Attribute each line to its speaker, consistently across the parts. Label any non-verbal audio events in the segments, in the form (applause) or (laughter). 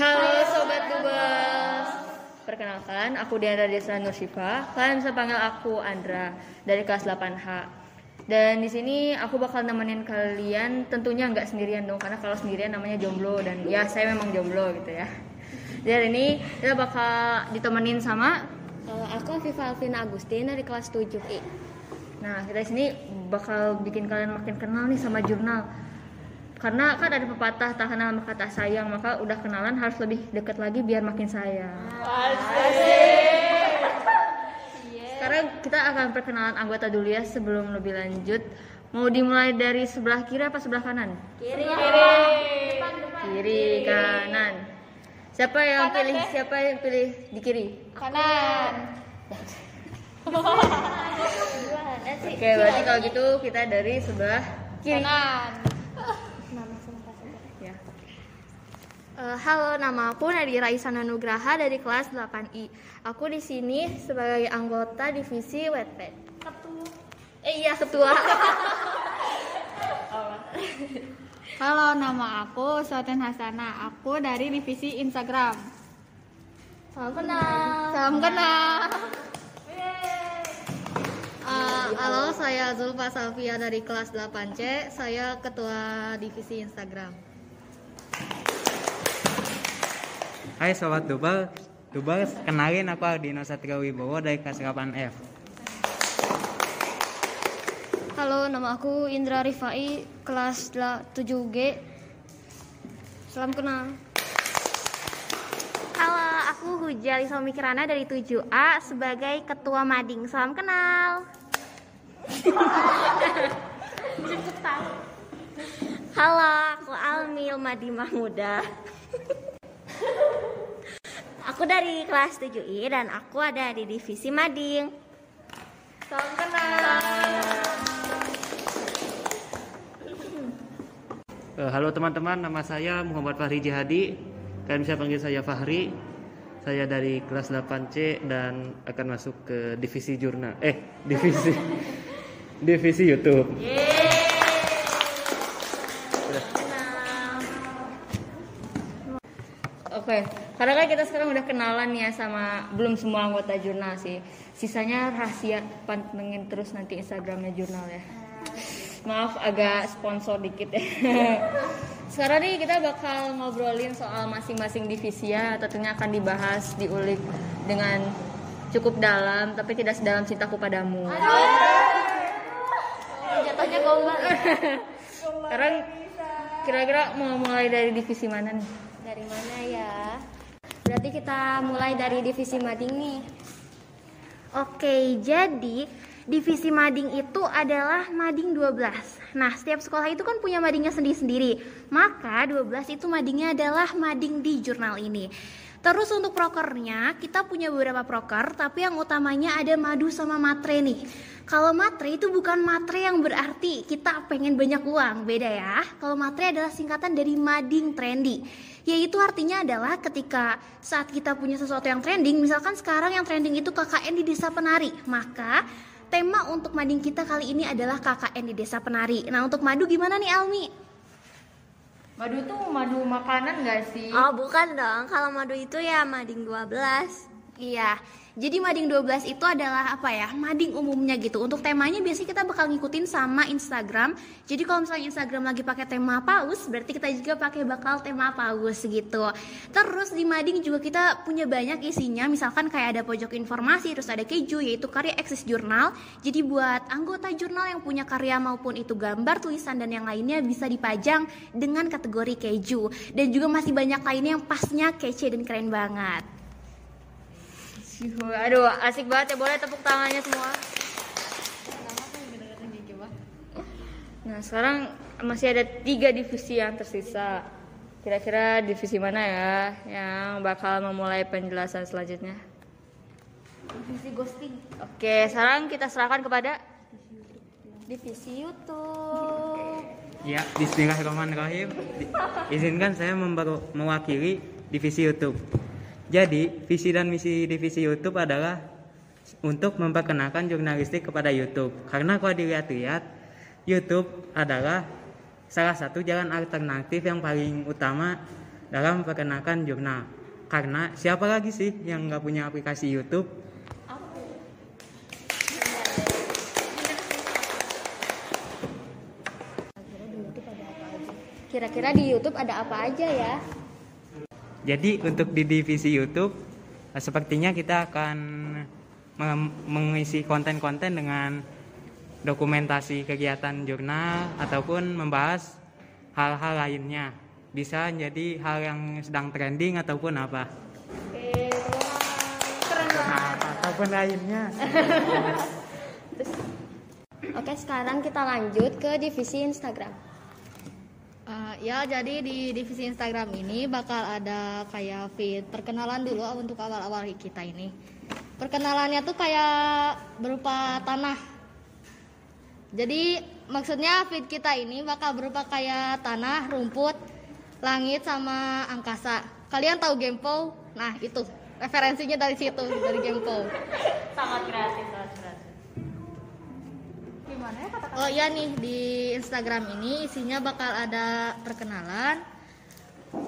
Speaker 1: Halo Sobat Dubes Perkenalkan, aku Diandra Desra Nursifa Kalian bisa panggil aku Andra dari kelas 8H Dan di sini aku bakal nemenin kalian tentunya nggak sendirian dong Karena kalau sendirian namanya jomblo dan ya saya memang jomblo gitu ya. Jadi hari ini kita bakal ditemenin sama
Speaker 2: Kalau aku Viva Alvina Agustin dari kelas 7I.
Speaker 1: Nah kita di sini bakal bikin kalian makin kenal nih sama jurnal karena kan ada pepatah tak kenal maka tak sayang maka udah kenalan harus lebih dekat lagi biar makin sayang. Sekarang kita akan perkenalan anggota dulu ya sebelum lebih lanjut. Mau dimulai dari sebelah kiri apa sebelah kanan?
Speaker 2: Kiri.
Speaker 1: kiri kanan. Siapa yang pilih siapa yang pilih di kiri?
Speaker 2: Kanan.
Speaker 1: oke berarti kalau gitu kita dari sebelah kiri.
Speaker 2: Kanan.
Speaker 1: ya
Speaker 2: Eh, halo, nama aku Nadira Isana Nugraha dari kelas 8I. Aku di sini sebagai anggota divisi Wetpad. Ketua. Eh iya, ketua. (laughs)
Speaker 3: Halo, nama aku Soten Hasana. Aku dari divisi Instagram.
Speaker 2: Salam kenal.
Speaker 3: Salam kenal.
Speaker 2: Eh, halo, saya Zulfa Safia dari kelas 8C. Saya ketua divisi Instagram.
Speaker 4: Hai sobat Dubal, Dubal kenalin aku Ardino Satria Wibowo dari kelas 8F.
Speaker 2: Halo, nama aku Indra Rifai, kelas 7G. Salam kenal.
Speaker 5: Halo, aku Huja Lisa Mikirana dari 7A sebagai Ketua Mading. Salam kenal. (laughs) Halo, aku Almil Madi Mahmuda. Aku dari kelas 7I dan aku ada di divisi Mading.
Speaker 2: Salam kenal.
Speaker 4: Eh, halo teman-teman, nama saya Muhammad Fahri Jihadi. Kalian bisa panggil saya Fahri. Saya dari kelas 8C dan akan masuk ke divisi jurnal. Eh, (laughs) divisi divisi YouTube.
Speaker 1: Oke, karena kan kita sekarang udah kenalan ya sama belum semua anggota jurnal sih. Sisanya rahasia pantengin terus nanti Instagramnya jurnal ya. Maaf agak sponsor dikit ya. (laughs) Sekarang nih kita bakal ngobrolin soal masing-masing divisi ya. Tentunya akan dibahas, diulik dengan cukup dalam, tapi tidak sedalam cintaku padamu.
Speaker 2: Jatuhnya gombal. (laughs)
Speaker 1: Sekarang kira-kira mau mulai dari divisi mana nih?
Speaker 2: Dari mana ya? Berarti kita mulai dari divisi mading nih.
Speaker 5: Oke, jadi divisi mading itu adalah mading 12. Nah, setiap sekolah itu kan punya madingnya sendiri-sendiri. Maka 12 itu madingnya adalah mading di jurnal ini. Terus untuk prokernya, kita punya beberapa proker, tapi yang utamanya ada madu sama matre nih. Kalau matre itu bukan matre yang berarti kita pengen banyak uang, beda ya. Kalau matre adalah singkatan dari mading trendy. Yaitu artinya adalah ketika saat kita punya sesuatu yang trending, misalkan sekarang yang trending itu KKN di desa penari, maka tema untuk mading kita kali ini adalah KKN di desa penari. Nah, untuk madu gimana nih Almi?
Speaker 1: Madu tuh madu makanan gak sih?
Speaker 5: Oh, bukan dong. Kalau madu itu ya mading 12. Iya. Jadi mading 12 itu adalah apa ya? Mading umumnya gitu. Untuk temanya biasanya kita bakal ngikutin sama Instagram. Jadi kalau misalnya Instagram lagi pakai tema paus, berarti kita juga pakai bakal tema paus gitu. Terus di mading juga kita punya banyak isinya. Misalkan kayak ada pojok informasi, terus ada keju yaitu karya eksis jurnal. Jadi buat anggota jurnal yang punya karya maupun itu gambar, tulisan dan yang lainnya bisa dipajang dengan kategori keju. Dan juga masih banyak lainnya yang pasnya kece dan keren banget.
Speaker 1: Aduh, asik banget ya. Boleh tepuk tangannya semua. Nah, sekarang masih ada tiga divisi yang tersisa. Kira-kira divisi mana ya yang bakal memulai penjelasan selanjutnya?
Speaker 2: Divisi ghosting.
Speaker 1: Oke, sekarang kita serahkan kepada
Speaker 2: Divisi YouTube.
Speaker 4: Ya, Bismillahirrahmanirrahim. Izinkan saya mewakili divisi YouTube. Jadi, visi dan misi divisi YouTube adalah untuk memperkenalkan jurnalistik kepada YouTube. Karena kalau dilihat-lihat, YouTube adalah salah satu jalan alternatif yang paling utama dalam perkenalkan jurnal. Karena siapa lagi sih yang nggak punya aplikasi YouTube?
Speaker 1: Kira-kira di YouTube ada apa aja ya?
Speaker 4: Jadi untuk di divisi YouTube eh, sepertinya kita akan mengisi konten-konten dengan dokumentasi kegiatan jurnal ataupun membahas hal-hal lainnya. Bisa jadi hal yang sedang trending ataupun apa. Nah, ataupun lainnya. (laughs)
Speaker 1: Oke, sekarang kita lanjut ke divisi Instagram.
Speaker 3: Ya, jadi di divisi Instagram ini bakal ada kayak feed perkenalan dulu untuk awal-awal kita ini. Perkenalannya tuh kayak berupa tanah. Jadi maksudnya feed kita ini bakal berupa kayak tanah, rumput, langit sama angkasa. Kalian tahu Gempo? Nah, itu referensinya dari situ, dari Gempo.
Speaker 1: Sangat kreatif, sangat kreatif.
Speaker 3: Oh iya nih di Instagram ini isinya bakal ada perkenalan,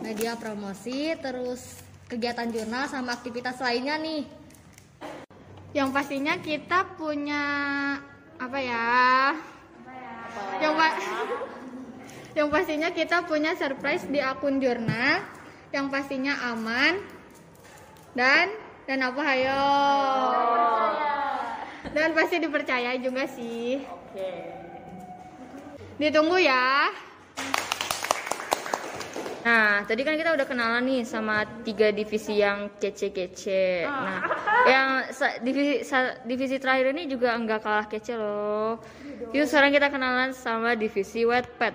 Speaker 3: media promosi, terus kegiatan jurnal sama aktivitas lainnya nih.
Speaker 2: Yang pastinya kita punya apa ya? Yang pa- (laughs) Yang pastinya kita punya surprise di akun jurnal yang pastinya aman dan dan apa hayo? Dan pasti dipercaya juga sih. Ditunggu ya.
Speaker 1: Nah, tadi kan kita udah kenalan nih sama tiga divisi yang kece-kece. Nah, yang sa- divisi divisi terakhir ini juga enggak kalah kece loh. Yuk sekarang kita kenalan sama divisi wetpad.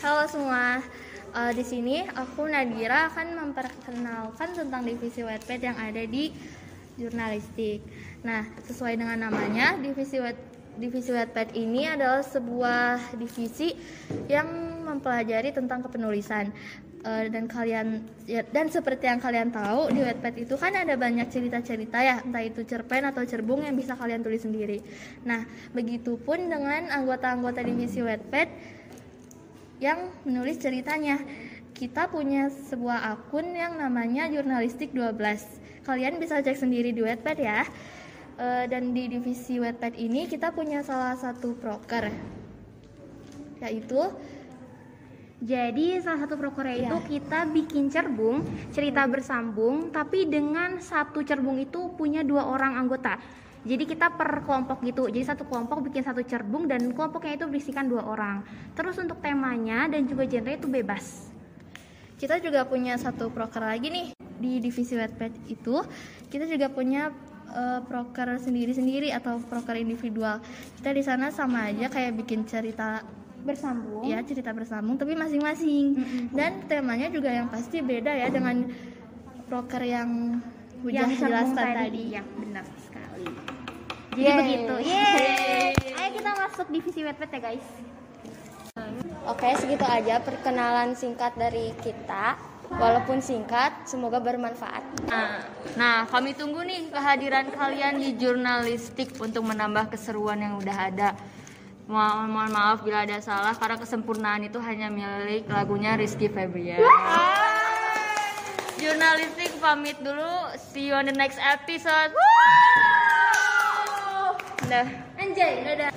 Speaker 2: Halo semua. Eh, di sini aku Nadira akan memperkenalkan tentang divisi Wattpad yang ada di jurnalistik. Nah, sesuai dengan namanya, divisi Watt divisi Wattpad ini adalah sebuah divisi yang mempelajari tentang kepenulisan. Eh, dan kalian ya, dan seperti yang kalian tahu di Wattpad itu kan ada banyak cerita-cerita ya, entah itu cerpen atau cerbung yang bisa kalian tulis sendiri. Nah, begitupun dengan anggota-anggota divisi Wattpad yang menulis ceritanya. Kita punya sebuah akun yang namanya Jurnalistik 12. Kalian bisa cek sendiri di Wattpad ya. E, dan di divisi Wattpad ini kita punya salah satu proker yaitu
Speaker 5: Jadi salah satu prokernya itu kita bikin cerbung, cerita bersambung, tapi dengan satu cerbung itu punya dua orang anggota. Jadi kita per kelompok gitu. Jadi satu kelompok bikin satu cerbung dan kelompoknya itu berisikan dua orang. Terus untuk temanya dan juga genre itu bebas.
Speaker 2: kita juga punya satu proker lagi nih di divisi Wattpad itu. Kita juga punya eh, proker sendiri-sendiri atau proker individual. Kita di sana sama aja kayak bikin cerita
Speaker 5: Bersambung.
Speaker 2: ya cerita bersambung tapi masing-masing dan temanya juga yang pasti beda ya dengan proker yang Hujah
Speaker 5: yang
Speaker 2: jelaskan
Speaker 5: tadi.
Speaker 2: tadi.
Speaker 5: Ya, benar sekali. Jadi
Speaker 1: Yeay.
Speaker 5: begitu. Yeay. Ayo kita masuk divisi Wattpad ya, guys.
Speaker 1: Oke, segitu aja perkenalan singkat dari kita. Walaupun singkat, semoga bermanfaat. Nah, nah, kami tunggu nih kehadiran kalian di jurnalistik untuk menambah keseruan yang udah ada. Mohon, mohon maaf bila ada salah karena kesempurnaan itu hanya milik lagunya Rizky Febrian. Jurnalistik pamit dulu. See you on the next episode. anh
Speaker 5: chị nè
Speaker 1: đây.